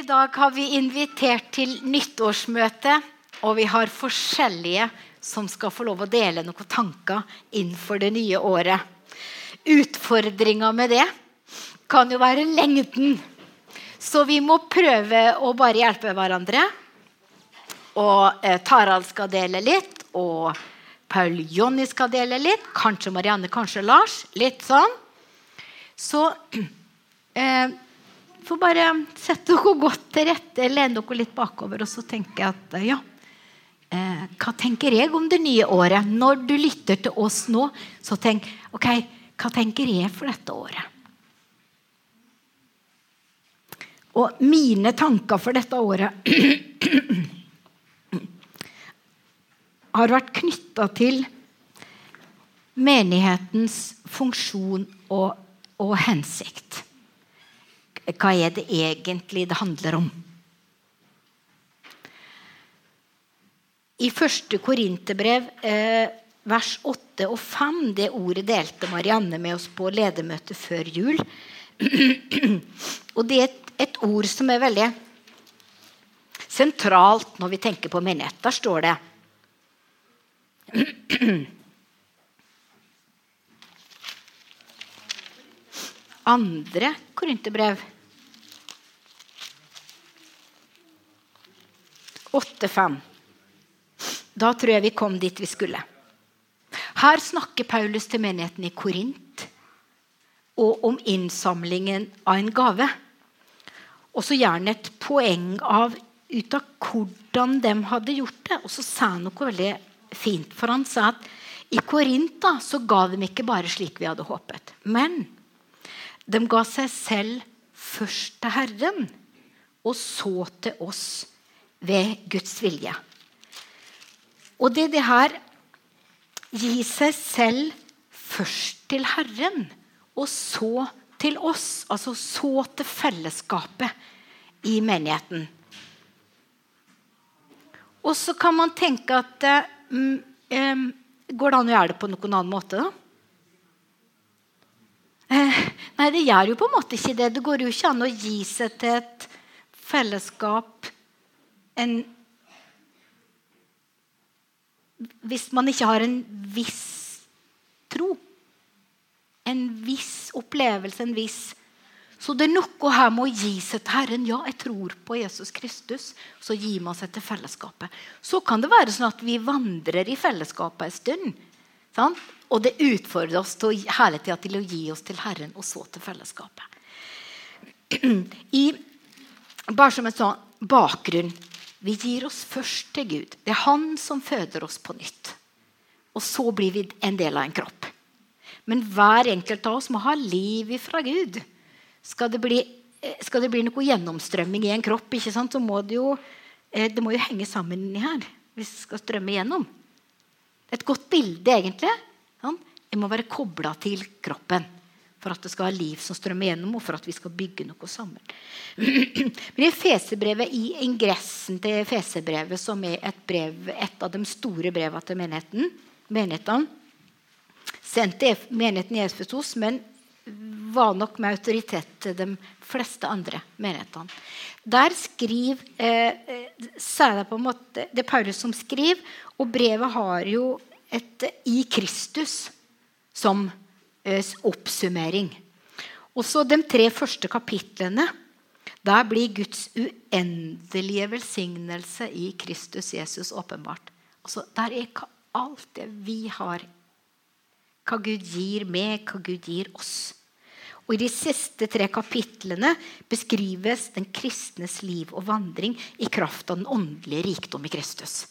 I dag har vi invitert til nyttårsmøte, og vi har forskjellige som skal få lov å dele noen tanker innenfor det nye året. Utfordringa med det kan jo være lengden. Så vi må prøve å bare hjelpe hverandre. Og eh, Tarald skal dele litt, og Paul Jonny skal dele litt. Kanskje Marianne, kanskje Lars. Litt sånn. Så eh, får bare sette dere godt til rette, lene dere litt bakover, og så tenker jeg at ja, eh, hva tenker jeg om det nye året? Når du lytter til oss nå, så tenk ok, hva tenker jeg for dette året? Og mine tanker for dette året har vært knytta til menighetens funksjon og, og hensikt. Hva er det egentlig det handler om? I første Korinterbrev, eh, vers 8 og 5, det ordet delte Marianne med oss på ledermøtet før jul. og det er et, ord som er veldig sentralt når vi tenker på menighet. Der står det Andre korinterbrev 8.5. Da tror jeg vi kom dit vi skulle. Her snakker Paulus til menigheten i Korint og om innsamlingen av en gave. Og så gjerne et poeng av ut av hvordan de hadde gjort det. Og så sa han noe veldig fint. For han sa at i Korint ga de ikke bare slik vi hadde håpet. Men de ga seg selv først til Herren, og så til oss ved Guds vilje. Og det det her Gi seg selv først til Herren, og så til oss. Altså så til fellesskapet i menigheten. Og så kan man tenke at um, Går det an å gjøre det på noen annen måte, da? Eh, nei, det gjør jo på en måte ikke det. Det går jo ikke an å gi seg til et fellesskap en hvis man ikke har en viss tro. En viss opplevelse, en viss Så det er noe her med å gi seg til Herren. Ja, jeg tror på Jesus Kristus. Så gir man seg til fellesskapet. Så kan det være sånn at vi vandrer i fellesskapet en stund. Sant? Og det utfordrer oss til, hele tida til å gi oss til Herren, og så til fellesskapet. I, bare som en sånn bakgrunn vi gir oss først til Gud. Det er Han som føder oss på nytt. Og så blir vi en del av en kropp. Men hver enkelt av oss må ha liv ifra Gud. Skal det bli, eh, skal det bli noe gjennomstrømming i en kropp, så må det jo, eh, det må jo henge sammen inni her hvis det skal strømme gjennom. Et godt bilde, egentlig. Jeg må være kobla til kroppen for at det skal ha liv som strømmer gjennom, og for at vi skal bygge noe sammen. Men i Fesebrevet, i ingressen til Fesebrevet, som er et, brev, et av de store brevene til menigheten, menighetene, sendt til menigheten i Efesos, men var nok med autoritet til de fleste andre menighetene. Der skriver eh, er det på en måte, det er Paulus som skriver, og brevet har jo et 'i Kristus' som Eh, oppsummering. Også de tre første kapitlene. Der blir Guds uendelige velsignelse i Kristus Jesus åpenbart. Altså, der er alt det vi har. Hva Gud gir meg, hva Gud gir oss. Og I de siste tre kapitlene beskrives den kristnes liv og vandring i kraft av den åndelige rikdom i Kristus.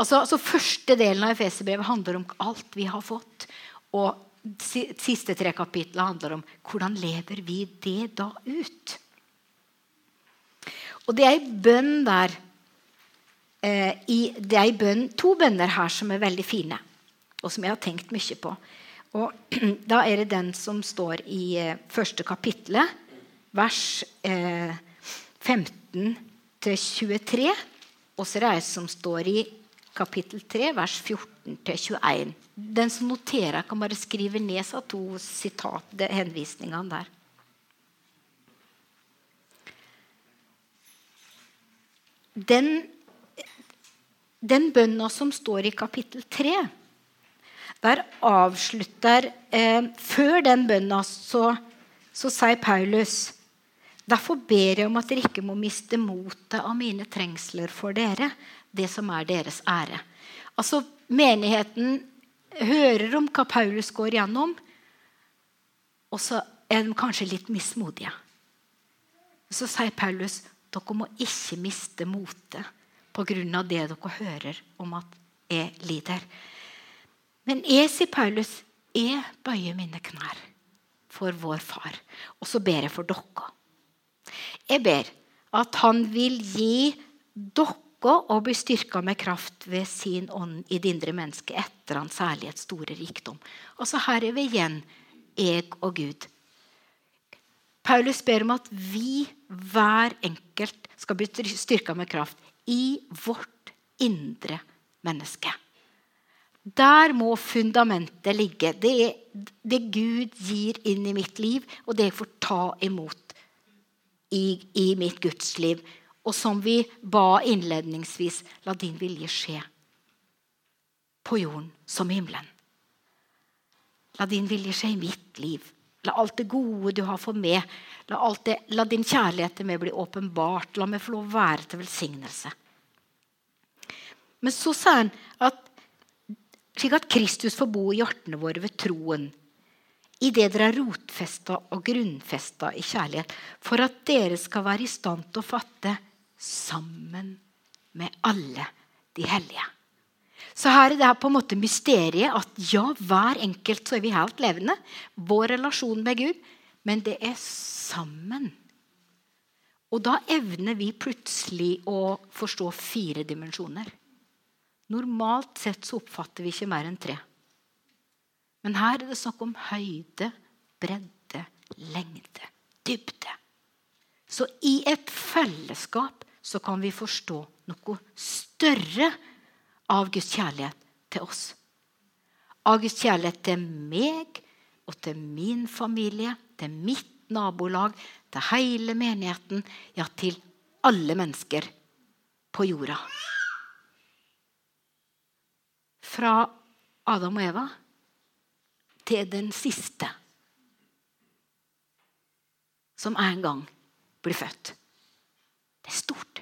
Altså, altså Første delen av Efeserbrevet handler om alt vi har fått. Og siste tre kapitlene handler om hvordan lever vi det da ut. Og det er ei bønn der eh, i, Det er bønn, to bønner her som er veldig fine, og som jeg har tenkt mye på. Og Da er det den som står i eh, første kapittelet, vers eh, 15 23. Og så er det ei som står i kapittel 3, vers 14-21. Den som noterer, kan bare skrive ned seg to sitat, henvisningene der. den, den bønna som står i kapittel 3 Der avslutter eh, Før den bønna så, så sier Paulus Derfor ber jeg om at dere ikke må miste motet av mine trengsler for dere, det som er deres ære. Altså, Menigheten hører om hva Paulus går gjennom, og så er de kanskje litt mismodige. Så sier Paulus dere må ikke miste motet pga. det dere hører om at jeg lider. Men jeg, sier Paulus, jeg bøyer mine knær for vår far. Og så ber jeg for dere. Jeg ber at han vil gi dere å bli styrka med kraft ved sin ånd i det indre mennesket etter hans særlighet store rikdom. Og så her er vi igjen jeg og Gud. Paulus ber om at vi, hver enkelt, skal bli styrka med kraft i vårt indre menneske. Der må fundamentet ligge. Det er det Gud gir inn i mitt liv, og det jeg får ta imot i, i mitt gudsliv. Og som vi ba innledningsvis la din vilje skje på jorden som i himmelen. La din vilje skje i mitt liv. La alt det gode du har for meg, la, det, la din kjærlighet til meg bli åpenbart. La meg få lov å være til velsignelse. Men så sa han at slik at Kristus får bo i hjertene våre ved troen, i det dere er rotfesta og grunnfesta i kjærlighet, for at dere skal være i stand til å fatte sammen med alle de hellige. Så her er det på en måte mysteriet at ja, hver enkelt så er vi helt levende. Vår relasjon med Gud. Men det er sammen. Og da evner vi plutselig å forstå fire dimensjoner. Normalt sett så oppfatter vi ikke mer enn tre. Men her er det snakk om høyde, bredde, lengde, dybde. Så i et fellesskap så kan vi forstå noe større av Guds kjærlighet til oss. Av Guds kjærlighet til meg og til min familie, til mitt nabolag, til hele menigheten, ja, til alle mennesker på jorda fra Adam og Eva til den siste som en gang blir født. Det er stort.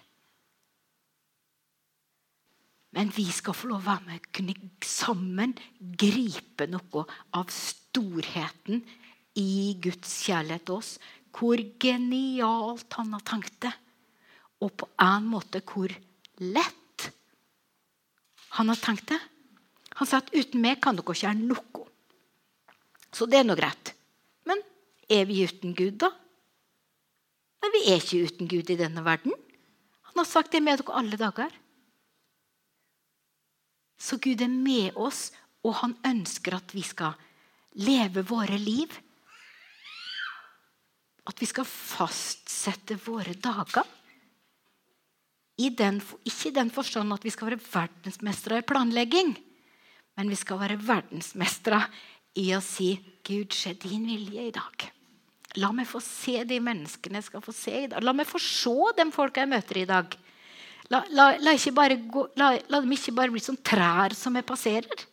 Men vi skal få lov å være med kunne sammen gripe noe av storheten i Guds kjærlighet til oss. Hvor genialt han har tenkt det. Og på en måte hvor lett han har tenkt det. Han sa at uten meg kan dere ikke gjøre noe. Så det er nå greit. Men er vi uten Gud, da? Nei, vi er ikke uten Gud i denne verden. Han har sagt det med dere alle dager. Så Gud er med oss, og han ønsker at vi skal leve våre liv. At vi skal fastsette våre dager. I den, ikke i den forstand at vi skal være verdensmestere i planlegging. Men vi skal være verdensmestere i å si 'Gud, skje din vilje i dag'. La meg få se de menneskene jeg skal få se i dag. La meg få se de folka jeg møter i dag. La, la, la, gå, la, dem ikke bare bli som trær som jeg passerer.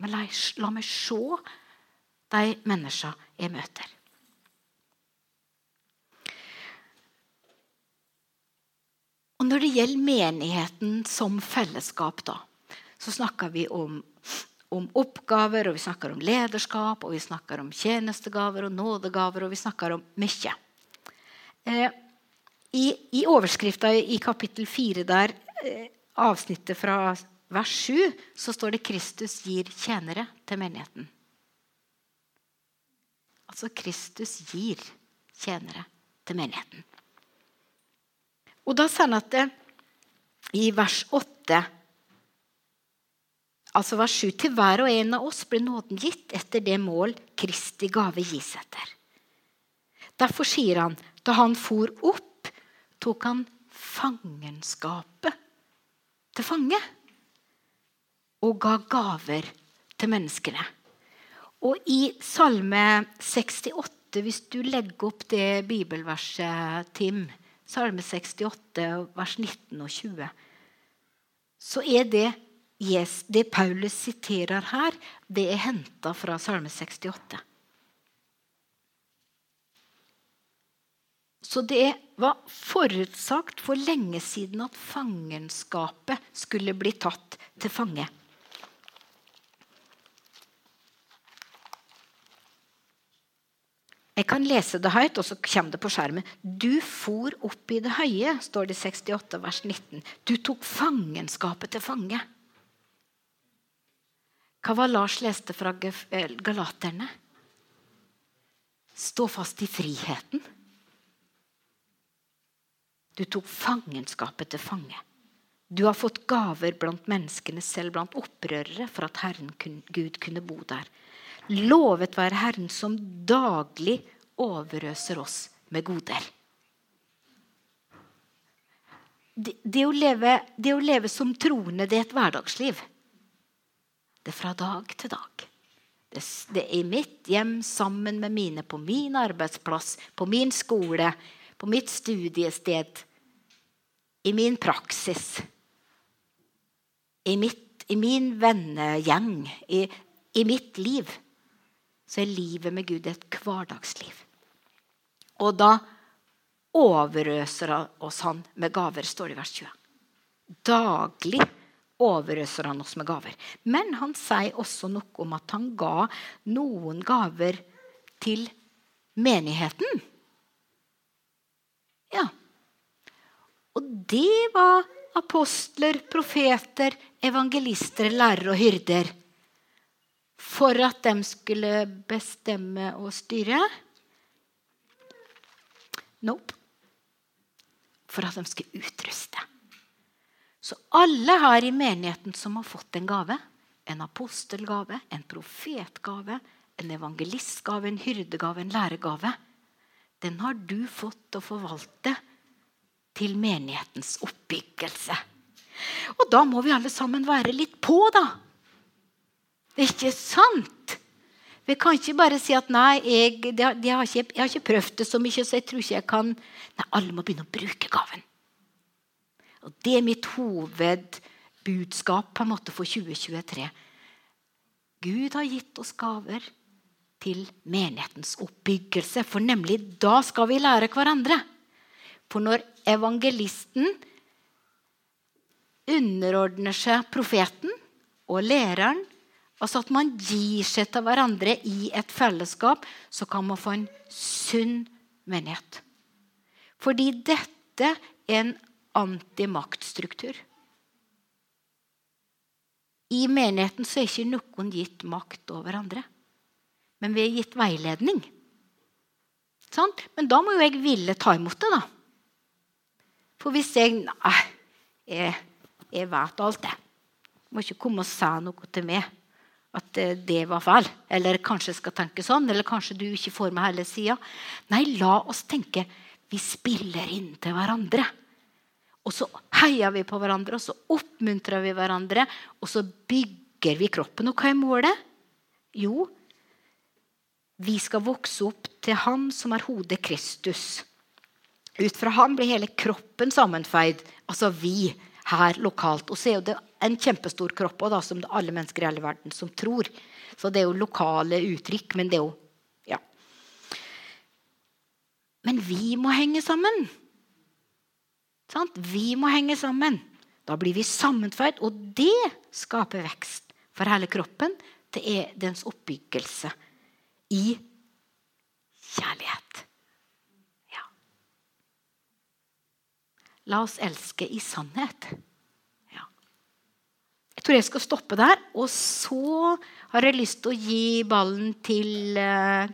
Men la, meg se de menneskene jeg møter. Og Når det gjelder menigheten som fellesskap, da, så snakker vi om, om, oppgaver, og vi snakker om lederskap, og vi snakker om tjenestegaver og nådegaver, og vi snakker om mye. Eh, I i overskrifta i kapittel 4 der, eh, avsnittet fra vers 7, så står det 'Kristus gir tjenere til menigheten'. Altså Kristus gir tjenere til menigheten. Og da sier han at det, i vers 8 Altså vers 7. Til hver og en av oss ble nåden gitt etter det mål Kristi gave gis etter. Derfor sier han, da han for opp, tok han fangenskapet til fange. Og ga gaver til menneskene. Og i Salme 68, hvis du legger opp det bibelverset, Tim, Salme 68, vers 19 og 20, så er det det Paulus siterer her, det er henta fra Salme 68. Så det var forutsagt for lenge siden at fangenskapet skulle bli tatt til fange. Jeg kan lese det høyt, og så kommer det på skjermen. Du for opp i det høye, står det i 68 vers 19. Du tok fangenskapet til fange. Hva var Lars leste fra eh, Galaterne? Stå fast i friheten. Du tok fangenskapet til fange. Du har fått gaver blant menneskene, selv blant opprørere, for at Herren Gud kunne bo der. Lovet være Herren som daglig overøser oss med goder. Det, det, å, leve, det å leve som troende, det er et hverdagsliv. Det er fra dag til dag. Det, det er i mitt hjem sammen med mine, på min arbeidsplass, på min skole, på mitt studiested, i min praksis, i, mitt, i min vennegjeng, i, i mitt liv så er livet med Gud et hverdagsliv. Og da overøser oss han med gaver, står det i vers 20. Daglig overøser han oss med gaver. Men han sier også noe om at han ga noen gaver til menigheten. Ja. Og det var apostler, profeter, evangelister, lærere og hyrder for at de skulle bestemme og styre? Nope. For at de skulle utruste. Så alle her i menigheten som har fått en gave, en apostelgave, en profetgave, en evangelistgave, en hyrdegave, en læregave, den har du fått å forvalte til menighetens oppbyggelse. Og da må vi alle sammen være litt på, da. Det er Ikke sant? Vi kan ikke bare si at nei, jeg, det, det har ikke, jeg har ikke prøvd det så mye, så jeg tror ikke jeg kan Nei, alle må begynne å bruke gaven. Og Det er mitt hovedbudskap på en måte for 2023. Gud har gitt oss gaver til menighetens oppbyggelse. For nemlig da skal vi lære hverandre. For når evangelisten underordner seg profeten og læreren Altså at man gir seg til hverandre i et fellesskap, så kan man få en sunn menighet. Fordi dette er en antimaktstruktur. I menigheten så er ikke noen gitt makt over andre. Men vi er gitt veiledning. Sant? Men da må jo jeg ville ta imot det, da. For hvis jeg Nei, jeg, jeg vet alt, det. Må ikke komme og si noe til meg at eh, det var feil. Eller kanskje jeg skal tenke sånn. Eller kanskje du ikke får med hele sida. Nei, la oss tenke vi spiller inn til hverandre. Og så heier vi på hverandre, og så oppmuntrer vi hverandre. Og så bygger vi kroppen. Og hva er målet? Jo, vi skal vokse opp til Han som er hodet Kristus. Ut fra Han blir hele kroppen sammenfeid. Altså vi her lokalt. Og så er det en kjempestor kropp også, da, som alle mennesker i hele verden som tror. Så det er jo lokale uttrykk, men det er jo Ja. Men vi må henge sammen. Sant? Vi må henge sammen. Da blir vi sammenføyd, og det skaper vekst for hele kroppen. Det er dens oppbyggelse i kjærlighet. Ja. La oss elske i sannhet. Jeg tror jeg skal stoppe der. Og så har jeg lyst til å gi ballen til uh,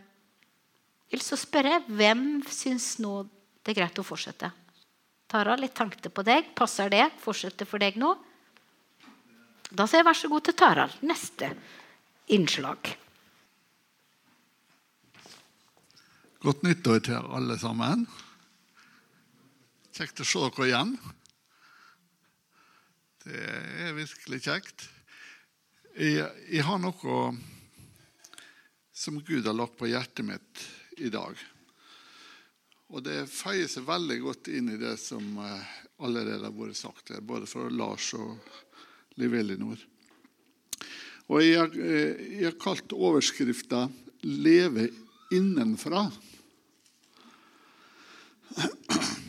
Jeg vil så spørre hvem syns nå det er greit å fortsette? Tara, litt tanke på deg. Passer det? Fortsette for deg nå? Da sier jeg vær så god til Tara. Neste innslag. Godt nyttår til alle sammen. Kjekt å se dere igjen. Det er virkelig kjekt. Jeg, jeg, har noe som Gud har lagt på hjertet mitt i dag. Og det feier seg veldig godt inn i det som eh, allerede har vært sagt her, både fra Lars og Liv Elinor. Og jeg eh, jeg har kalt overskrifta 'Leve innenfra'.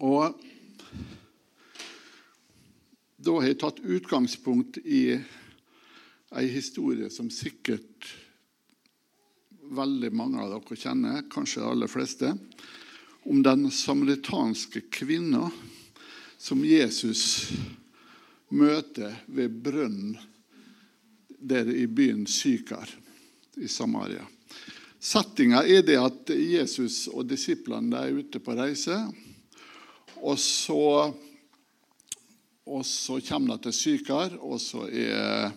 Og da har jeg tatt utgangspunkt i ei historie som sikkert veldig mange av dere kjenner, kanskje de aller fleste, om den samaritanske kvinna som Jesus møter ved brønnen der i byen Sykar i Samaria. Settinga er det at Jesus og disiplene er ute på reise. Og så, og så kommer de til Sykar, og så er,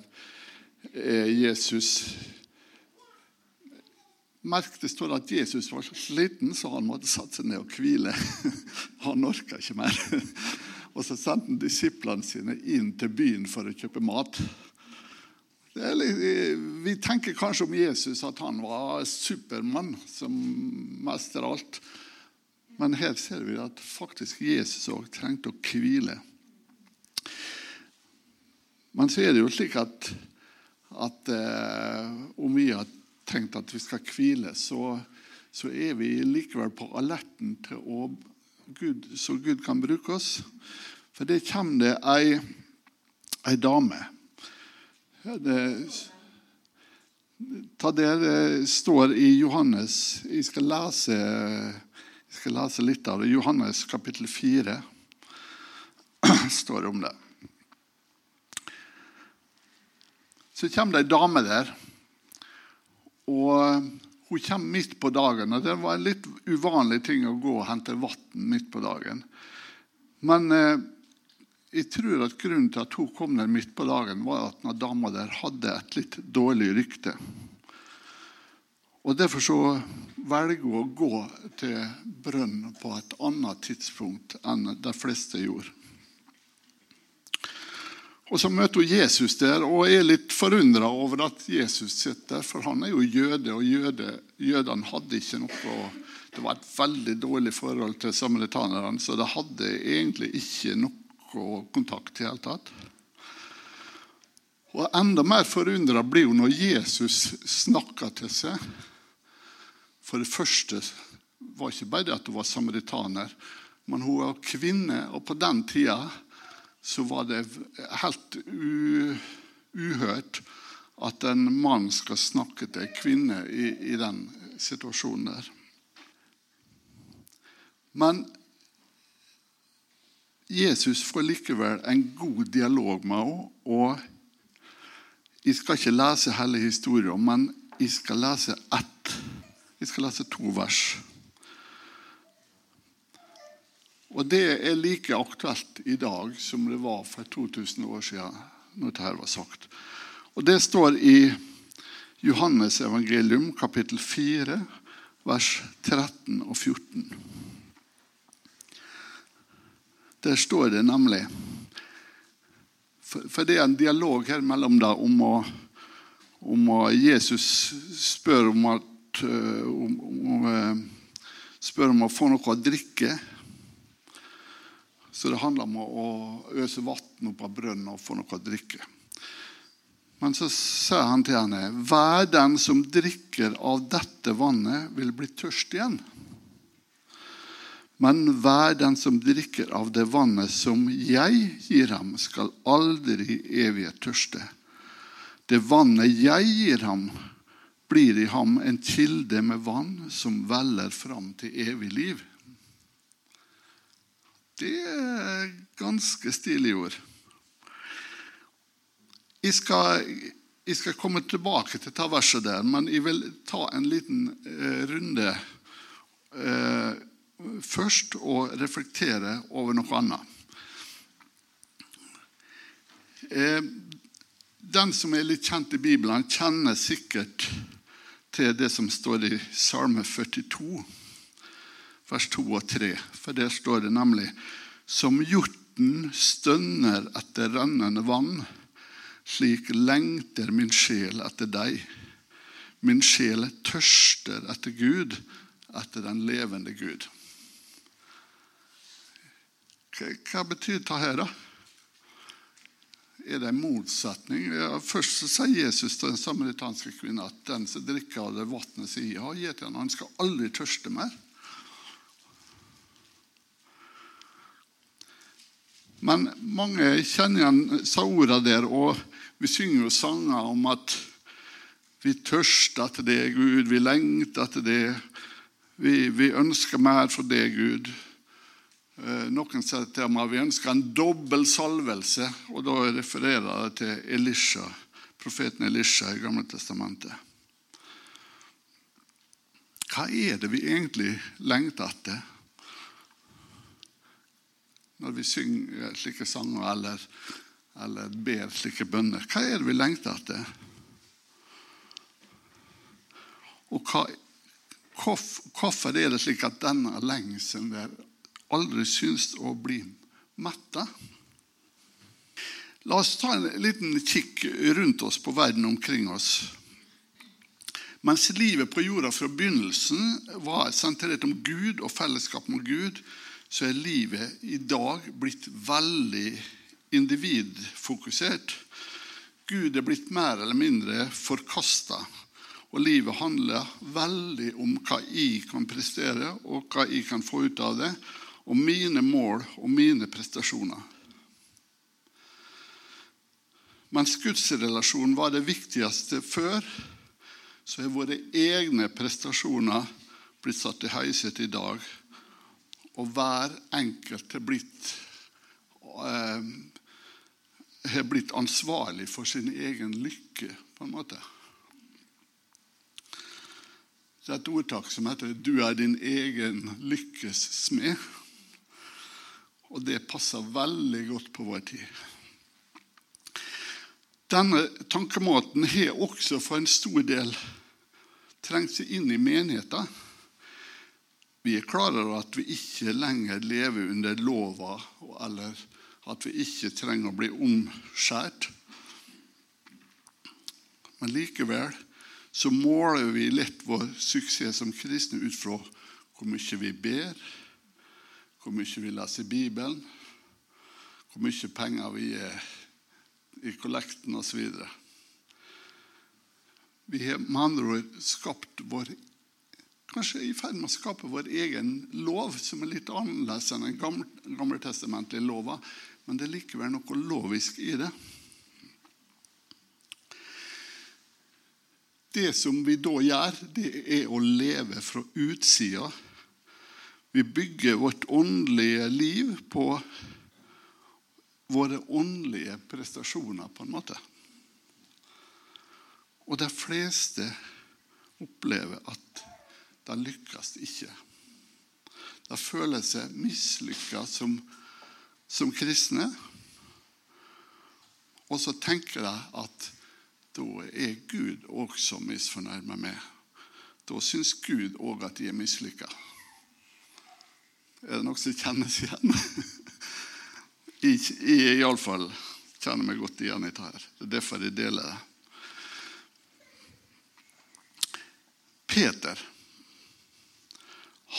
er Jesus Merk det står at Jesus var så sliten, så han måtte satse ned og hvile. Han orka ikke mer. Og så sendte han disiplene sine inn til byen for å kjøpe mat. Litt, vi tenker kanskje om Jesus at han var Supermann som mestrer alt. Men her ser vi at faktisk Jesus òg trengte å hvile. Men så er det jo slik at, at eh, om vi har tenkt at vi skal hvile, så, så er vi likevel på alerten til å Gud, så Gud kan bruke oss. For det kommer det ei, ei dame. Det, ta det står i Johannes Jeg skal lese jeg skal lese litt av det. Johannes kapittel 4 står om det. Så kommer det ei dame der. Og Hun kommer midt på dagen. og Det var en litt uvanlig ting å gå og hente vann midt på dagen. Men eh, jeg tror at grunnen til at hun kom der midt på dagen, var at denne dama der hadde et litt dårlig rykte. Og Derfor så velger hun å gå til brønnen på et annet tidspunkt enn de fleste gjorde. Og Så møter hun Jesus der og er litt forundra over at Jesus sitter der. For han er jo jøde, og jøde, jødene hadde ikke noe Det var et veldig dårlig forhold til samaritanerne, så de hadde egentlig ikke noe kontakt i det hele tatt. Og Enda mer forundra blir hun når Jesus snakker til seg. For det første var ikke bare det at hun var samaritaner, men hun var kvinne. Og på den tida så var det helt uhørt at en mann skal snakke til en kvinne i, i den situasjonen der. Men Jesus får likevel en god dialog med henne. og Jeg skal ikke lese hele historien, men jeg skal lese ett vi skal lese to vers. Og Det er like aktuelt i dag som det var for 2000 år siden. når dette var sagt. Og Det står i Johannes evangelium, kapittel 4, vers 13 og 14. Der står det nemlig For, det er en dialog her mellom dem om å, om å Jesus spør om at Eh, om, om, eh, spør om å få noe å drikke. Så det handler om å øse vann opp av brønnen og få noe å drikke. Men så sa han til henne, 'Hver den som drikker av dette vannet, vil bli tørst igjen.' Men hver den som drikker av det vannet som jeg gir ham, skal aldri evig tørste. Det vannet jeg gir ham, blir i ham en kilde med vann som veller fram til evig liv. Det er ganske stilige ord. Jeg skal, jeg skal, komme tilbake til ta verset der, men jeg vil ta en liten eh, runde eh, først og reflektere over noe annet. Eh, den som er litt kjent i Bibelen, kjenner sikkert til det som står i Salme 42, vers 2 og 3. For der står det nemlig Som hjorten stønner etter rennende vann, slik lengter min sjel etter deg. Min sjel tørster etter Gud, etter den levende Gud. Hva, betyr dette her, da? Er det en motsetning? Først så sier Jesus til den samaritanske kvinnen at den som drikker av det vannet som jeg har gitt henne, han skal aldri tørste mer. Men mange kjenner igjen ordene der, og vi synger jo sanger om at vi tørster etter det, Gud. Vi lengter etter det. Vi, vi ønsker mer for det, Gud. Eh, noen sier til at vi ønsker en dobbel salvelse, og da refererer jeg til Elisha, profeten Elisha i Gamle Testamentet. Hva er det vi egentlig lengter etter når vi synger slike sanger eller, eller ber slike bønner? Hva er det vi lengter etter? Og hva, hvorfor er det slik at denne lengselen der aldri syns å bli metta. La oss ta en liten kikk rundt oss på verden omkring oss. Mens livet på jorda fra begynnelsen var sentrert om Gud og fellesskap med Gud, så er livet i dag blitt veldig individfokusert. Gud er blitt mer eller mindre forkasta. Og livet handler veldig om hva jeg kan prestere, og hva jeg kan få ut av det, og mine mål og mine prestasjoner. Mens gudsrelasjonen var det viktigste før, så er våre egne prestasjoner blitt satt i høyset i dag. Og hver enkelt har blitt, eh, har blitt ansvarlig for sin egen lykke, på en måte. Det er et ordtak som heter 'Du er din egen lykkes smed'. Og det passer veldig godt på vår tid. Denne tankemåten har også for en stor del trengt seg inn i menigheten. Vi er klar over at vi ikke lenger lever under lova, eller at vi ikke trenger å bli omskjært. Men likevel så måler vi lett vår suksess som kristne ut fra hvor mye vi ber, hvor mye vi leser Bibelen, hvor mye penger vi gir i kollekten osv. Vi har med andre ord skapt vår Kanskje i ferd med å skape vår egen lov, som er litt annerledes enn den gamle, gammeltestamentlige lova, men det er likevel noe lovisk i det. Det som vi da gjør, det er å leve fra utsida vi bygger vårt åndelige liv på våre åndelige prestasjoner, på en måte. Og de fleste opplever at de lykkes ikke. De føler seg mislykka som, som kristne. Og så tenker de at da er Gud også misfornøyd med. Da syns Gud òg at de er mislykka. Er det noe som kjennes igjen? jeg, iallfall kjenner meg godt igjen i dette. Det er derfor jeg deler det. Peter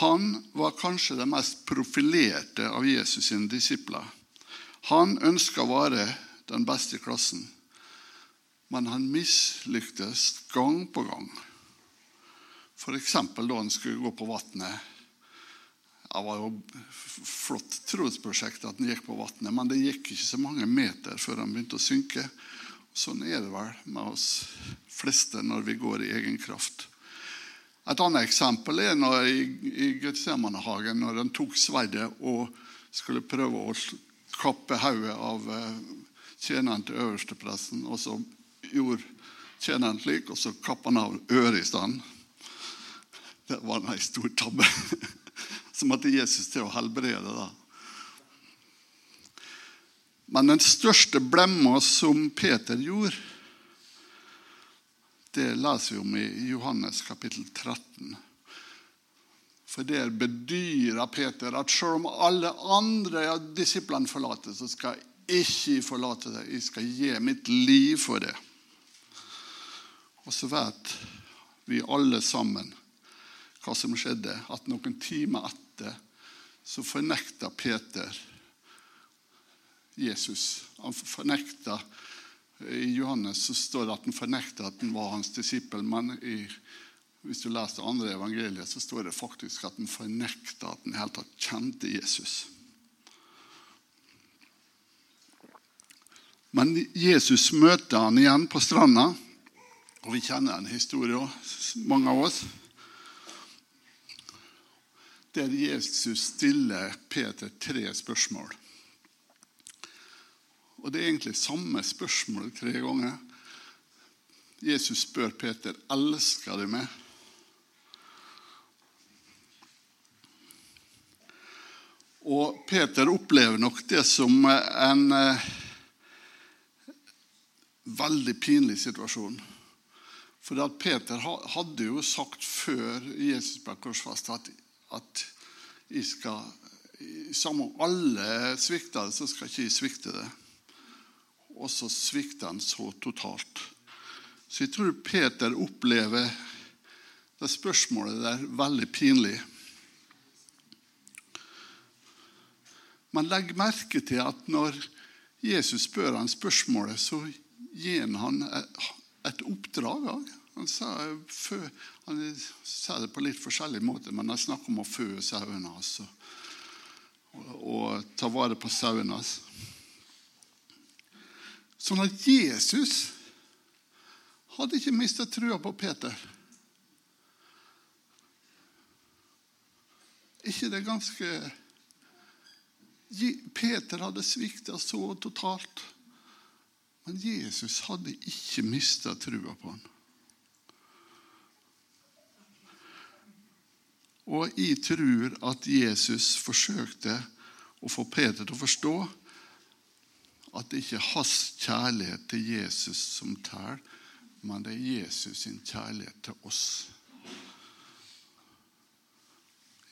han var kanskje den mest profilerte av Jesus' sine disipler. Han ønska å være den beste i klassen, men han mislyktes gang på gang. F.eks. da han skulle gå på vannet det var jo flott trosprosjekt at den gikk på vannet, men det gikk ikke så mange meter før den begynte å synke. Sånn er det vel med oss fleste når vi går i egen kraft. Et annet eksempel er når i, Getsemanehagen, når han tok sverdet og skulle prøve å kappe hodet av eh, tjeneren til øverstepresten. Og så gjorde tjeneren slik, og så kappa han av øret i stand. Det var en stor tabbe. så måtte Jesus til å helbrede. da. Men den største blemma som Peter gjorde, det leser vi om i Johannes kapittel 13. For der bedyrer Peter at selv om alle andre av disiplene forlater, så skal jeg ikke forlate det. Jeg skal gi mitt liv for det. Og så vet vi alle sammen hva som skjedde. At noen timer etter så fornekta Peter Jesus. Han fornekta I Johannes så står det at han fornekta at han var hans disippel. Men i, hvis du leser andre evangeliet, så står det faktisk at han fornekta at han i hele tatt kjente Jesus. Men Jesus møter han igjen på stranda. Og vi kjenner en historie òg, mange av oss. Der Jesus stiller Peter tre spørsmål. Og det er egentlig samme spørsmål tre ganger. Jesus spør Peter elsker du meg. Og Peter opplever nok det som en eh, veldig pinlig situasjon. For Peter hadde jo sagt før Jesus ble korsfestet, at, at jeg skal, samme om alle svikter så skal ikke jeg svikte det. Og så svikter han så totalt. Så jeg tror Peter opplever det spørsmålet der veldig pinlig. Men legg merke til at når Jesus spør han spørsmålet, så gir han et oppdrag. Han sa, han sa, det på litt forskjellig måte, men han snakker om å fø sauene hans og, og, ta vare på sauene hans. Sånn at Jesus hadde ikke mista trua på Peter. ikke det ganske Peter hadde svikta så totalt. Men Jesus hadde ikke mista trua på ham. Og jeg tror at Jesus forsøkte å få Peter til å forstå at det ikke er hans kjærlighet til Jesus som teller, men det er Jesus sin kjærlighet til oss.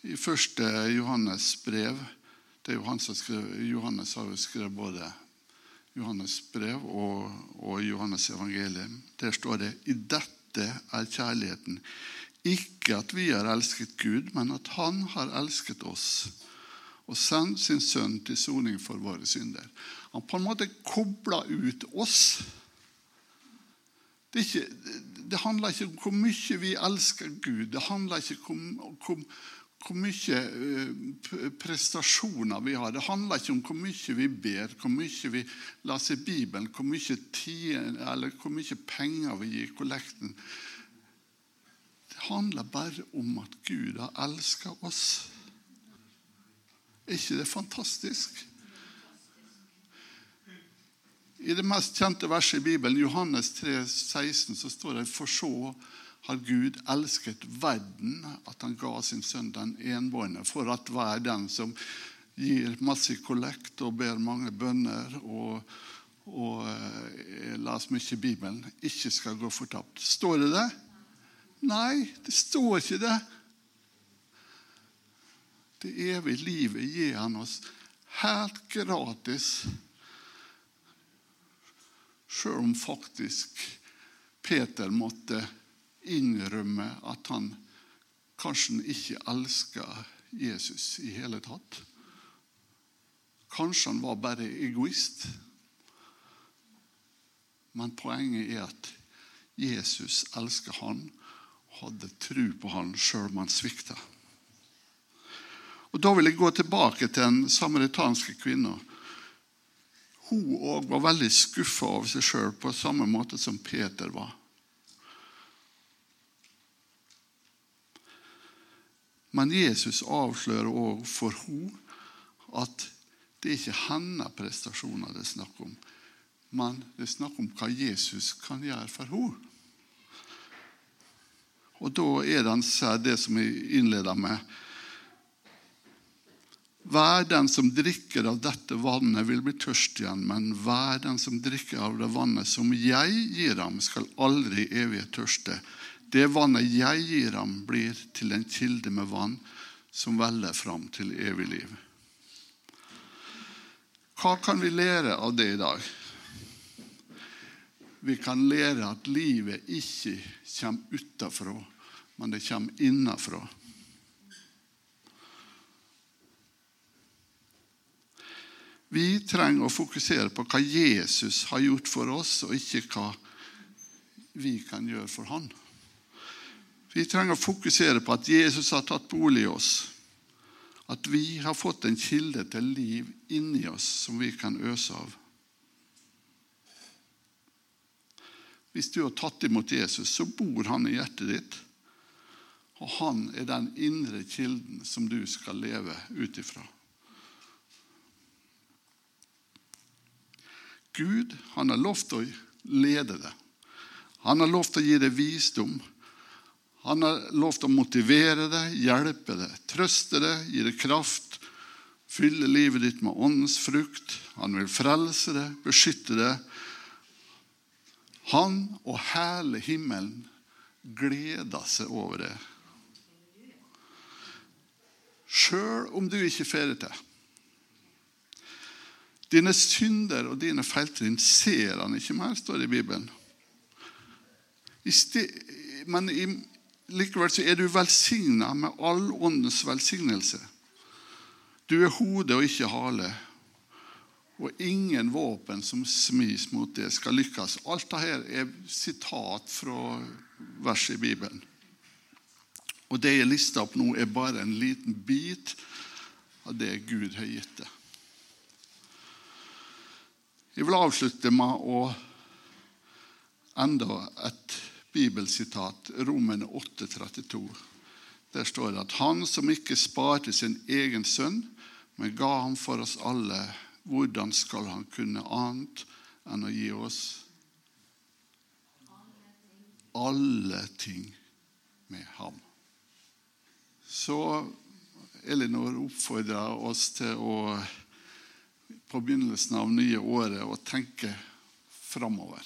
I første Johannes brev det er jo han som skrev, Johannes har jo skrevet både Johannes brev og, og Johannes evangelium. Der står det i dette er kjærligheten. Ikke at vi har elsket Gud, men at Han har elsket oss og sendt sin sønn til soning for våre synder. Han på en måte kobla ut oss. Det, det, handler ikke om hvor mye vi elsker Gud. Det handler ikke om, hvor, hvor mye eh, prestasjoner vi har. Det handler ikke om hvor mye vi ber, hvor mye vi leser Bibelen, hvor mye, tid, eller hvor mye penger vi gir kollekten. Handler bare om at Gud har elska oss. Er ikke det fantastisk? I det mest kjente verset i Bibelen, Johannes 3, 16, så står det for så har Gud elsket verden at han ga sin sønn den enbårne, for at hver den som gir masse kollekt og ber mange bønner og, og eh, leser mye i Bibelen, ikke skal gå fortapt. Står det det? Nei, det står ikke det. Det evige livet gir han oss helt gratis. Sjøl om faktisk Peter måtte innrømme at han kanskje ikke elska Jesus i hele tatt. Kanskje han var bare egoist. Men poenget er at Jesus elsker han, hadde tro på han sjøl om han svikta. Og Da vil jeg gå tilbake til den samaritanske kvinna. Hun òg var veldig skuffa over seg sjøl på samme måte som Peter var. Men Jesus avslører òg for henne at det er ikke hennes prestasjoner det er snakk om, men det er snakk om hva Jesus kan gjøre for henne. Og da er det det som jeg innleder med. Hver den som drikker av dette vannet, vil bli tørst igjen, men hver den som drikker av det vannet som jeg gir ham, skal aldri evig tørste. Det vannet jeg gir ham, blir til en kilde med vann som veller fram til evig liv. Hva kan vi lære av det i dag? Vi kan lære at livet ikke kommer utenfra, men det kommer innenfra. Vi trenger å fokusere på hva Jesus har gjort for oss, og ikke hva vi kan gjøre for han. Vi trenger å fokusere på at Jesus har tatt bolig i oss. At vi har fått en kilde til liv inni oss som vi kan øse av. Hvis du har tatt imot Jesus, så bor han i hjertet ditt. Og han er den indre kilden som du skal leve ut ifra. Gud han har lovt å lede deg. Han har lovt å gi deg visdom. Han har lovt å motivere deg, hjelpe deg, trøste deg, gi deg kraft, fylle livet ditt med åndens frukt. Han vil frelse deg, beskytte deg. Han og hele himmelen gleder seg over det. Sjøl om du ikke får det til. Dine synder og dine feiltrinn ser han ikke mer, står det i Bibelen. I men i, likevel så er du velsigna med all åndens velsignelse. Du er hode og ikke hale. Og ingen våpen som smis mot det, skal lykkes. Alt dette er sitat fra verset i Bibelen. Og det jeg lista opp nå, er bare en liten bit av det Gud har gitt deg. Jeg vil avslutte med å enda et bibelsitat, Romene 8,32. Der står det at han som ikke sparte sin egen sønn, men ga ham for oss alle, hvordan skal han kunne annet enn å gi oss alle ting med ham? Så Elinor oppfordrer oss til å på begynnelsen av nye året å tenke framover.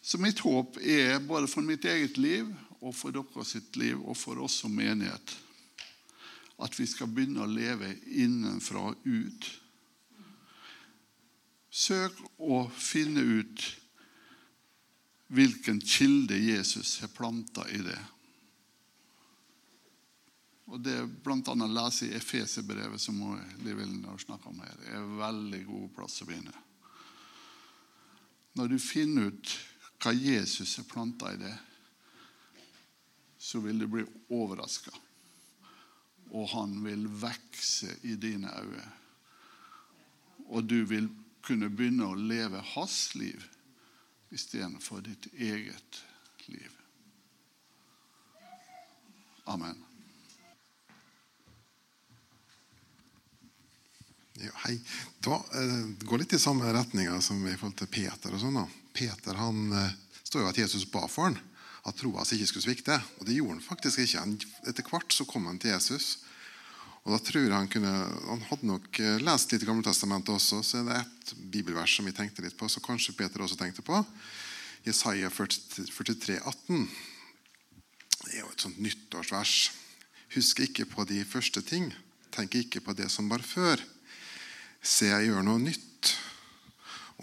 Så mitt håp er både for mitt eget liv og for dere sitt liv og for oss som menighet at vi skal begynne å leve innenfra og ut. Søk å finne ut hvilken kilde Jesus har planta i det. Og Det bl.a. lese i Efeserbrevet, som Liv har snakka om her. Er en veldig god plass å begynne. Når du finner ut hva Jesus har planta i det, så vil du bli overraska. Og han vil vokse i dine øyne. Og du vil kunne begynne å leve hans liv istedenfor ditt eget liv. Amen. Ja, hei. Da eh, går litt i samme retninga som i forhold til Peter. og sånn. da. Peter han eh, står jo at Jesus ba for han, at troa hans ikke skulle svikte. Og det gjorde han faktisk ikke. Etter hvert så kom han til Jesus. Og da tror jeg Han kunne, han hadde nok eh, lest litt i Gammeltestamentet også, så er det et bibelvers som vi tenkte litt på, så kanskje Peter også tenkte på. Jesaja 43, 18. Det er jo et sånt nyttårsvers. Husk ikke på de første ting. Tenk ikke på det som var før. Se, jeg gjør noe nytt.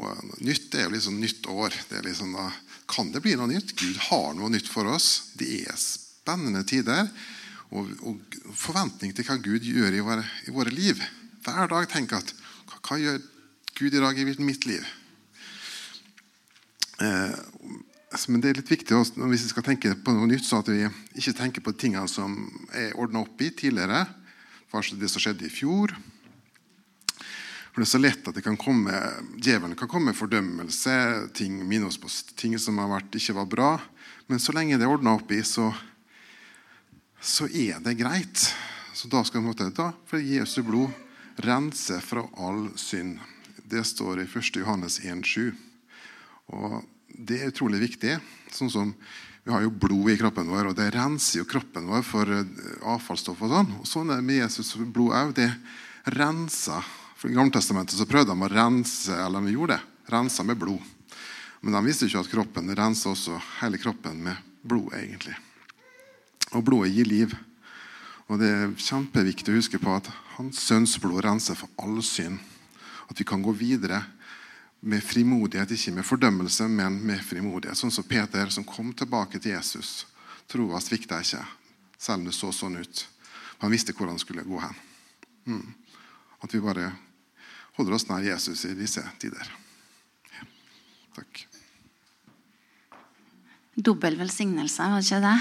Og Nytt er jo liksom nytt år. Det liksom da, kan det bli noe nytt? Gud har noe nytt for oss. Det er spennende tider. Og, og forventning til hva Gud gjør i våre, i våre liv. Hver dag tenker at hva, hva, gjør Gud i dag i mitt liv? Eh, men det er litt viktig også, hvis vi skal tenke på noe nytt, så at vi ikke tenker på tingene som er ordna opp i tidligere. Det som skjedde i fjor, for Det er så lett at det kan komme, djevelen kan komme med fordømmelse, ting, minne ting som vært, ikke var bra. Men så lenge det er ordna opp i, så, så er det greit. Så da skal vi da for Jesu blod rense fra all synd. Det står i 1. Johannes 1,7. Og Det er utrolig viktig. sånn som Vi har jo blod i kroppen vår, og det renser jo kroppen vår for avfallsstoff. og sånn. Og sånn er det med Jesus blod òg. Det renser for I Gammeltestamentet så prøvde de å rense eller de gjorde det, rense med blod. Men de visste ikke at kroppen renser også hele kroppen med blod. egentlig. Og blodet gir liv. Og Det er kjempeviktig å huske på at hans sønns blod renser for all synd. At vi kan gå videre med frimodighet, ikke med fordømmelse, men med frimodighet. Sånn som Peter, som kom tilbake til Jesus. Troa svikta ikke, selv om det så sånn ut. Han visste hvor han skulle gå hen. Mm. At vi bare holder oss nær Jesus i disse tider. Takk. Dobbel velsignelse, var det ikke det?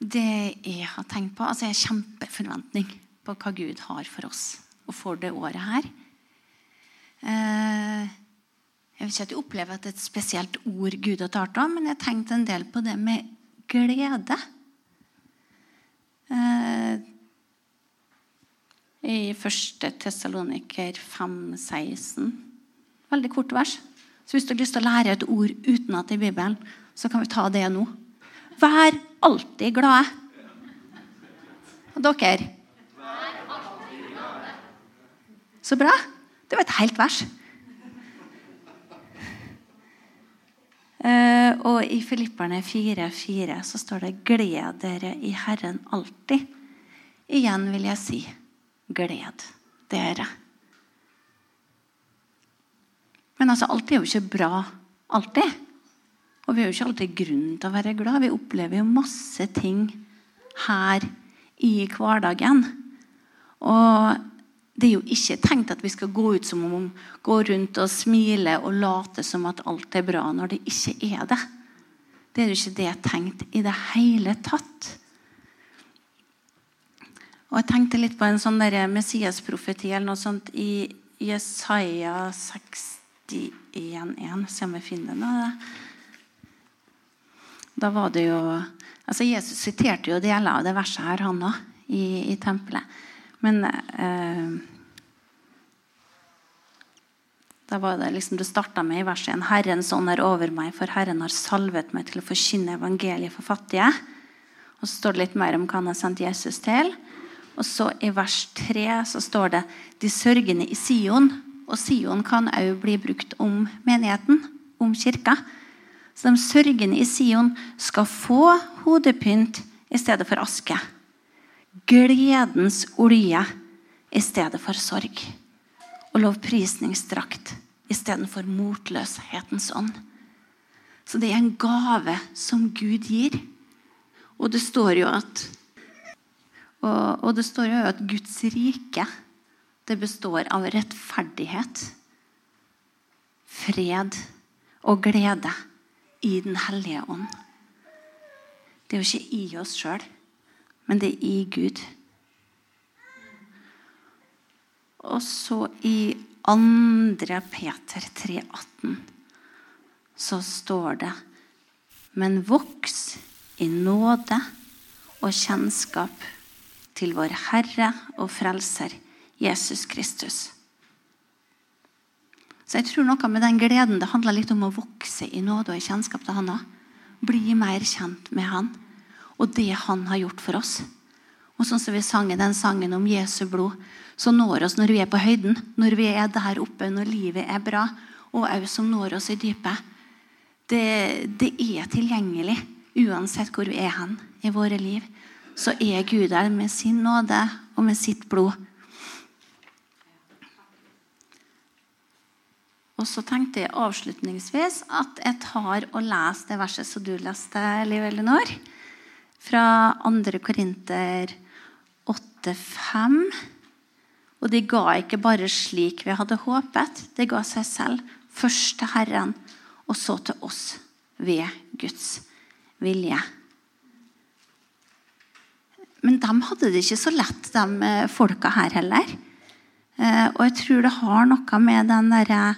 Det jeg har tenkt på altså Jeg har kjempeforventning på hva Gud har for oss og for det året her. Eh, jeg vil ikke at jeg opplever at det er et spesielt ord Gud har talt om, men jeg har tenkt en del på det med glede. Eh, I 1. Tessaloniker 5,16. Veldig kort vers. Så hvis du har lyst til å lære et ord utenat i Bibelen, så kan vi ta det nå. Vær alltid glade. Og dere? Så bra. Det var et helt vers. Uh, og i Filipperne 4,4 så står det 'Gled dere i Herren alltid'. Igjen vil jeg si 'gled dere'. Men altså, alt er jo ikke bra alltid. Og vi har jo ikke alltid grunn til å være glad. Vi opplever jo masse ting her i hverdagen. Og det er jo ikke tenkt at vi skal gå ut som om gå rundt og smile og late som at alt er bra, når det ikke er det. Det er jo ikke det tenkt i det hele tatt. Og Jeg tenkte litt på en sånn Messias-profeti eller noe sånt i Jesaja 61,1. Se om jeg finner noe. Da var det jo altså Jesus siterte jo deler av det verset her, han òg, i, i tempelet. Men eh, da var Det liksom, det starta med i verset 'En Herrens ånd er over meg, for Herren har salvet meg til å forkynne evangeliet for fattige'. Og Så står det litt mer om hva han har sendt Jesus til. Og så I vers 3 så står det 'De sørgende i Sion'. Og Sion kan òg bli brukt om menigheten, om kirka. Så de sørgende i Sion skal få hodepynt i stedet for aske gledens olje i stedet for sorg. Og lovprisningsdrakt istedenfor motløshetens ånd. Så det er en gave som Gud gir. Og det står jo at og, og det står jo at Guds rike det består av rettferdighet, fred og glede i Den hellige ånd. Det er jo ikke i oss sjøl men det er i Gud. Og så i 2. Peter 3,18 så står det Men voks i nåde og kjennskap til vår Herre og Frelser Jesus Kristus. Så jeg tror noe med den gleden det handler litt om å vokse i nåde og i kjennskap til Han. Bli mer kjent med Han og det han har gjort for oss. Og sånn som vi sang den sangen om Jesu blod, så når oss når vi er på høyden, når vi er der oppe, når livet er bra, og òg som når oss i dypet. Det, det, er tilgjengelig uansett hvor vi er hen i våre liv. Så er Gud der med sin nåde og med sitt blod. Og så tenkte jeg avslutningsvis at jeg tar og leser det verset som du leste, Liv Elinor fra 2. Korinter 8,5. Og de ga ikke bare slik vi hadde håpet. De ga seg selv. Først til Herren, og så til oss ved Guds vilje. Men de hadde det ikke så lett, de eh, folka her heller. Eh, og jeg tror det har noe med den der,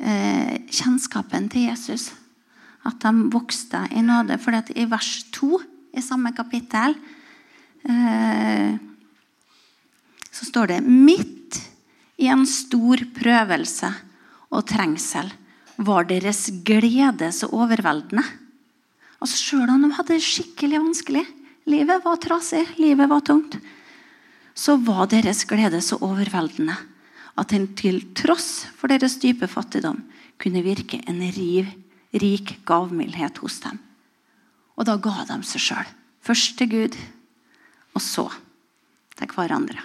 eh, kjennskapen til Jesus At de vokste i nåde. For i vers 2 i samme kapittel, så står det midt i en stor prøvelse og trengsel var deres glede så overveldende. Altså Sjøl om de hadde det skikkelig vanskelig, livet var trasig, livet var tungt, så var deres glede så overveldende at den til tross for deres dype fattigdom kunne virke en riv, rik gavmildhet hos dem. Og da ga de seg sjøl. Først til Gud, og så til hverandre.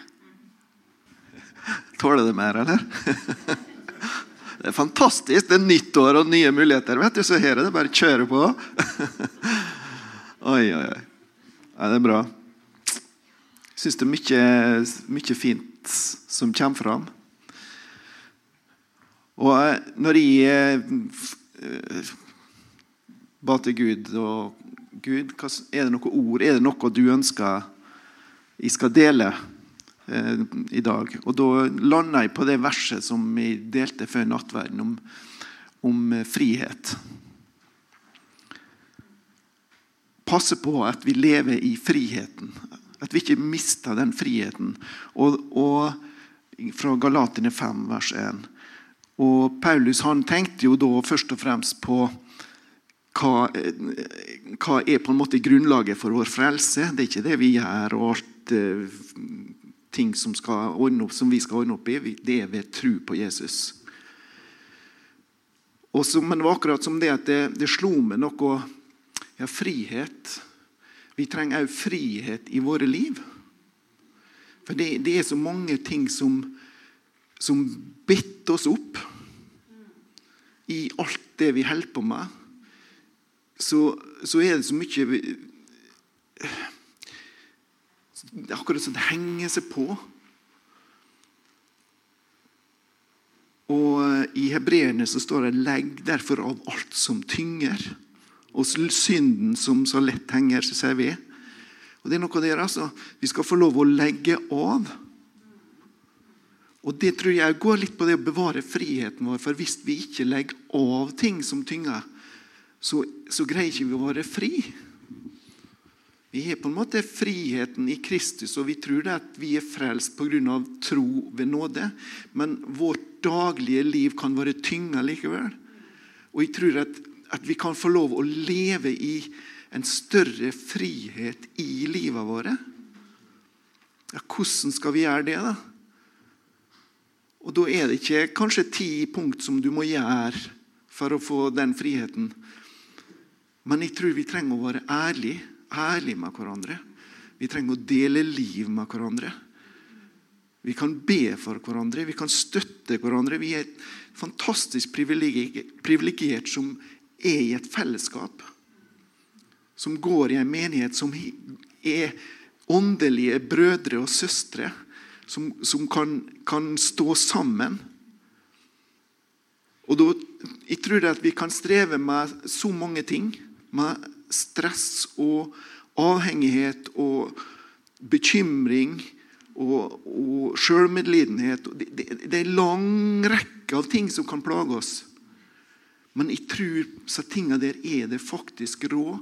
Tåler det mer, eller? Det er fantastisk. Det er nytt år og nye muligheter. vet du, Så her er det bare å kjøre på. Oi, oi, oi. Ja, det er bra. Jeg syns det er mye, mye fint som kommer fram. Og eh, når jeg eh, ba til Gud og Gud, Er det noe ord, er det noe du ønsker jeg skal dele eh, i dag? Og Da landa jeg på det verset som jeg delte før nattverden, om, om frihet. Passe på at vi lever i friheten. At vi ikke mister den friheten. Og, og fra Galatene 5, vers 1. Og Paulus han tenkte jo da først og fremst på hva, hva, er på en måte grunnlaget for vår frelse. Det er ikke det vi gjør og alt uh, ting som, opp, som, vi skal ordne opp i. Det er ved tro på Jesus. Så, men det var akkurat som det at det, det slo meg noe Ja, frihet. Vi trenger òg frihet i våre liv. For det, det er så mange ting som som bitter oss opp i alt det vi holder på med, så, så er det så mye er akkurat som det henger seg på. Og I hebreerne så står det 'legg derfor av alt som tynger'. Og synden som så lett henger, seg ved. Og det er noe der, altså. Vi skal få lov å legge av. Og Det tror jeg går litt på det å bevare friheten vår. For hvis vi ikke legger av ting som tynger, så, så greier ikke vi å være fri. Vi har på en måte friheten i Kristus, og vi tror det at vi er frelst pga. tro ved nåde. Men vårt daglige liv kan være tynga likevel. Og jeg tror at, at vi kan få lov å leve i en større frihet i livet våre. Ja, hvordan skal vi gjøre det, da? Og Da er det ikke kanskje ti punkt som du må gjøre for å få den friheten. Men jeg tror vi trenger å være ærlige, ærlige med hverandre. Vi trenger å dele liv med hverandre. Vi kan be for hverandre, vi kan støtte hverandre. Vi er et fantastisk privilegert som er i et fellesskap. Som går i en menighet som er åndelige brødre og søstre som, som kan, kan, stå sammen. Og da, Jeg tror at vi kan streve med så mange ting. Med stress og avhengighet og bekymring og, og sjølmedlidenhet. Det, det, det, er en lang rekke av ting som kan plage oss. Men jeg tror så tinga der er det faktisk råd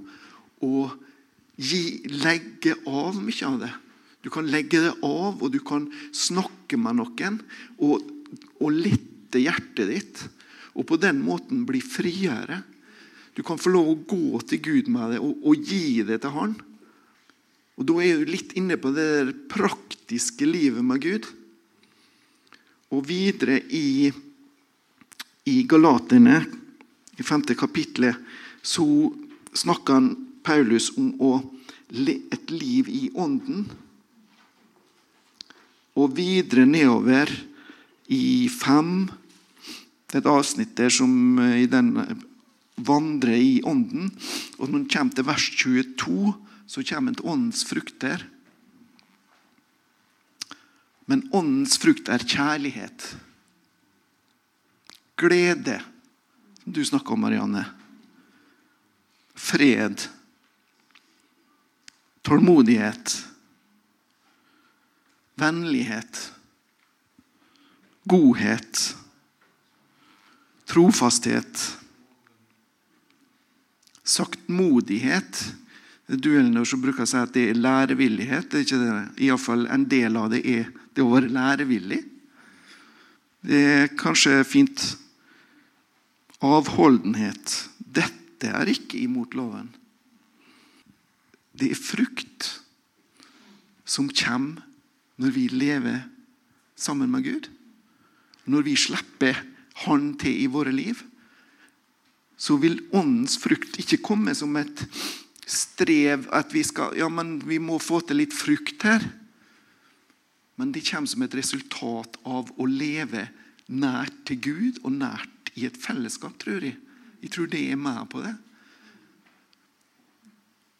å gi, legge av mye av det. Du kan legge det av, og du kan snakke med noen og, og lette hjertet ditt. Og på den måten bli friere. Du kan få lov å gå til Gud med det og, og gi det til Han. Og Da er du litt inne på det praktiske livet med Gud. Og videre i, i Galaterne, i femte kapitlet, så snakker Paulus om å, et liv i ånden og videre nedover i fem Det er et avsnitt der som eh, i den eh, vandrer i ånden. Og når en kommer til vers 22, så kommer en til åndens frukter. Men åndens frukt er kjærlighet. Glede, du snakka om, Marianne. Fred. Tålmodighet vennlighet, godhet, trofasthet, saktmodighet. Du Elinor, som bruker å si at det er lærevillighet. Det er ikke det. Iallfall en del av det er det å være lærevillig. Det er kanskje fint. Avholdenhet. Dette er ikke imot loven. Det er frukt som kommer når vi lever sammen med Gud, når vi slipper Han til i våre liv, så vil åndens frukt ikke komme som et strev at vi skal Ja, men vi må få til litt frukt her. Men det kommer som et resultat av å leve nært til Gud og nært i et fellesskap, tror jeg. Jeg tror det er med på det.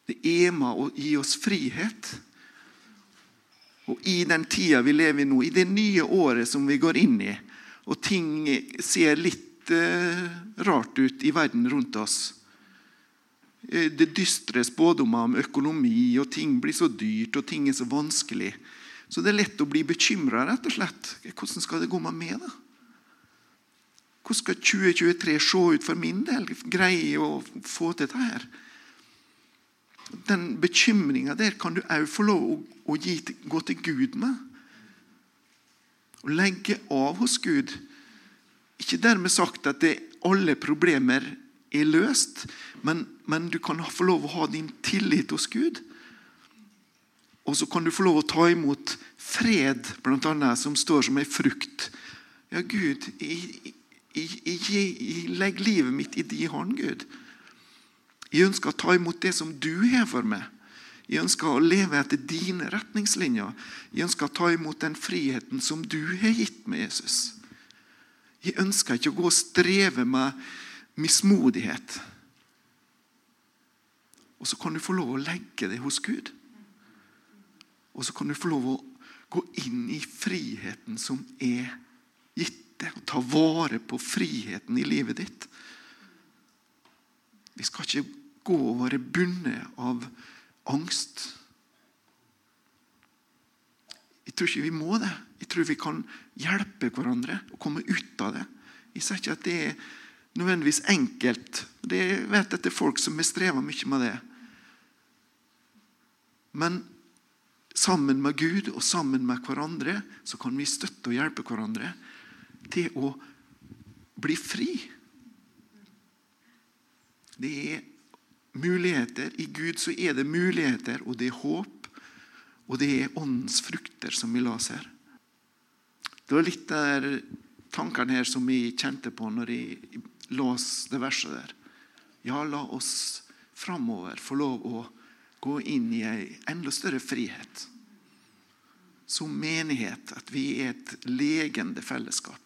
Det er med å gi oss frihet. Og i den tida vi lever i nå, i det nye året som vi går inn i, og ting ser litt eh, rart ut i verden rundt oss eh, Det dystre spådommer om økonomi, og ting blir så dyrt, og ting er så vanskelig. Så det er lett å bli bekymra, rett og slett. Hvordan skal det gå med meg, da? Hvordan skal 2023 se ut for min del? Greie jeg å få til dette her? Den bekymringa der kan du òg få lov å gi, gå til Gud med. Å legge av hos Gud. Ikke dermed sagt at det, alle problemer er løst, men, men du kan få lov å ha din tillit hos Gud. Og så kan du få lov å ta imot fred, blant annet, som står som ei frukt. Ja, Gud, jeg, jeg, legger livet mitt i din hånd, Gud. Jeg ønsker å ta imot det som du har for meg. Jeg ønsker å leve etter dine retningslinjer. Jeg ønsker å ta imot den friheten som du har gitt meg, Jesus. Jeg ønsker ikke å gå og streve med mismodighet. Og så kan du få lov å legge det hos Gud. Og så kan du få lov å gå inn i friheten som er gitt deg. Og ta vare på friheten i livet ditt. Vi skal ikke gå og være bundet av angst. Jeg tror ikke vi må det. Jeg tror vi kan hjelpe hverandre å komme ut av det. Jeg sier ikke at det er nødvendigvis enkelt. Det jeg vet at det er folk som har streva mye med det. Men sammen med Gud og sammen med hverandre så kan vi støtte og hjelpe hverandre til å bli fri. Det er muligheter. I Gud så er det muligheter, og det er håp. Og det er åndens frukter som vi las her. Det var litt der tankene her som jeg kjente på når jeg las det verset der. Ja, la oss framover få lov å gå inn i ei enda større frihet. Som menighet. At vi er et legende fellesskap.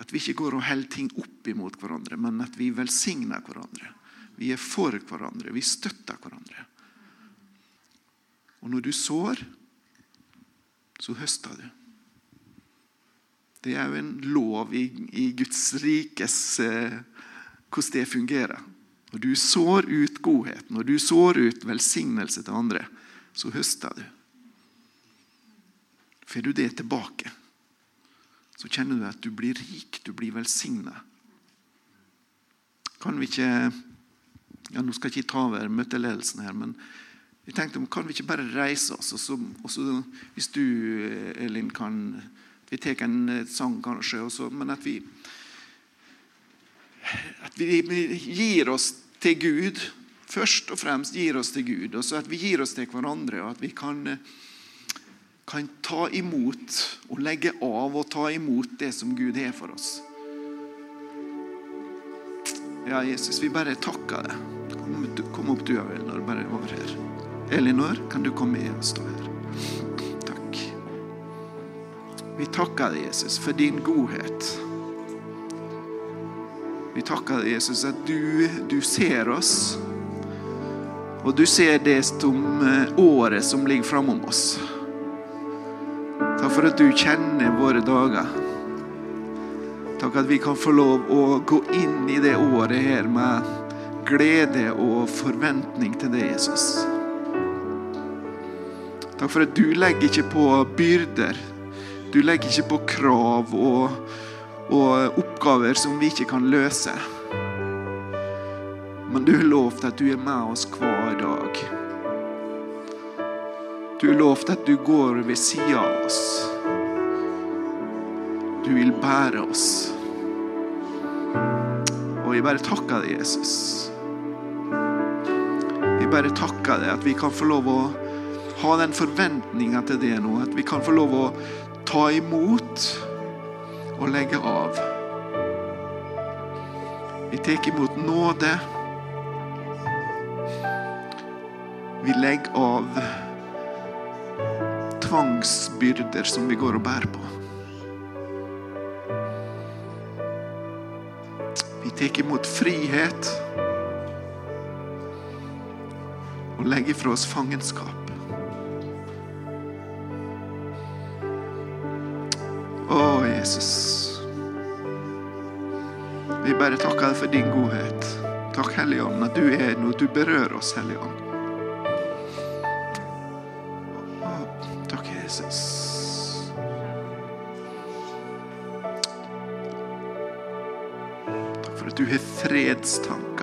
At vi ikke går og holder ting opp imot hverandre, men at vi velsigner hverandre. Vi er for hverandre. Vi støtter hverandre. Og når du sår, så høster du. Det er jo en lov i, i Guds rikes eh, hvordan det fungerer. Når du sår ut godhet, når du sår ut velsignelse til andre, så høster du. Får du det tilbake, så kjenner du at du blir rik, du blir velsigna. Kan vi ikke ja, Nå skal jeg ikke ta over møteledelsen her, men jeg tenkte kan vi ikke bare reise oss? Og så, og så hvis du, Elin, kan Vi tar en eh, sang, kanskje, også, men at vi at vi gir oss til Gud. Først og fremst gir oss til Gud, og så at vi gir oss til hverandre. og at vi kan, kan ta imot og legge av og ta imot det som Gud har for oss. Ja, Jesus, vi bare takker deg. Kom, kom opp du, Elinor. Bare over her. Elinor, kan du komme med og stå her? Takk. Vi takker deg, Jesus, for din godhet. Vi takker deg, Jesus, at du, du ser oss. Og du ser det som året som ligger framom oss. Takk for at du kjenner våre dager. Takk at vi kan få lov å gå inn i det året her med glede og forventning til det, Jesus. Takk for at du legger ikke på byrder. Du legger ikke på krav og, og oppgaver som vi ikke kan løse. Men du har lovt at du er med oss hver dag. Du har lovt at du går ved sida av oss. Du vil bære oss. Og jeg bare takker deg, Jesus. Vi bare takker deg at vi kan få lov å ha den forventninga til det nå. At vi kan få lov å ta imot og legge av. Vi tar imot nåde. Vi legger av tvangsbyrder som vi går og bærer på. Vi tar imot frihet og legger fra oss fangenskap. Å, Jesus. Vi bare takker deg for din godhet. Takk, Hellige Ånd, at du er nå. Du berører oss, Hellige Ånd. Jesus. Takk for at du har fredstanker,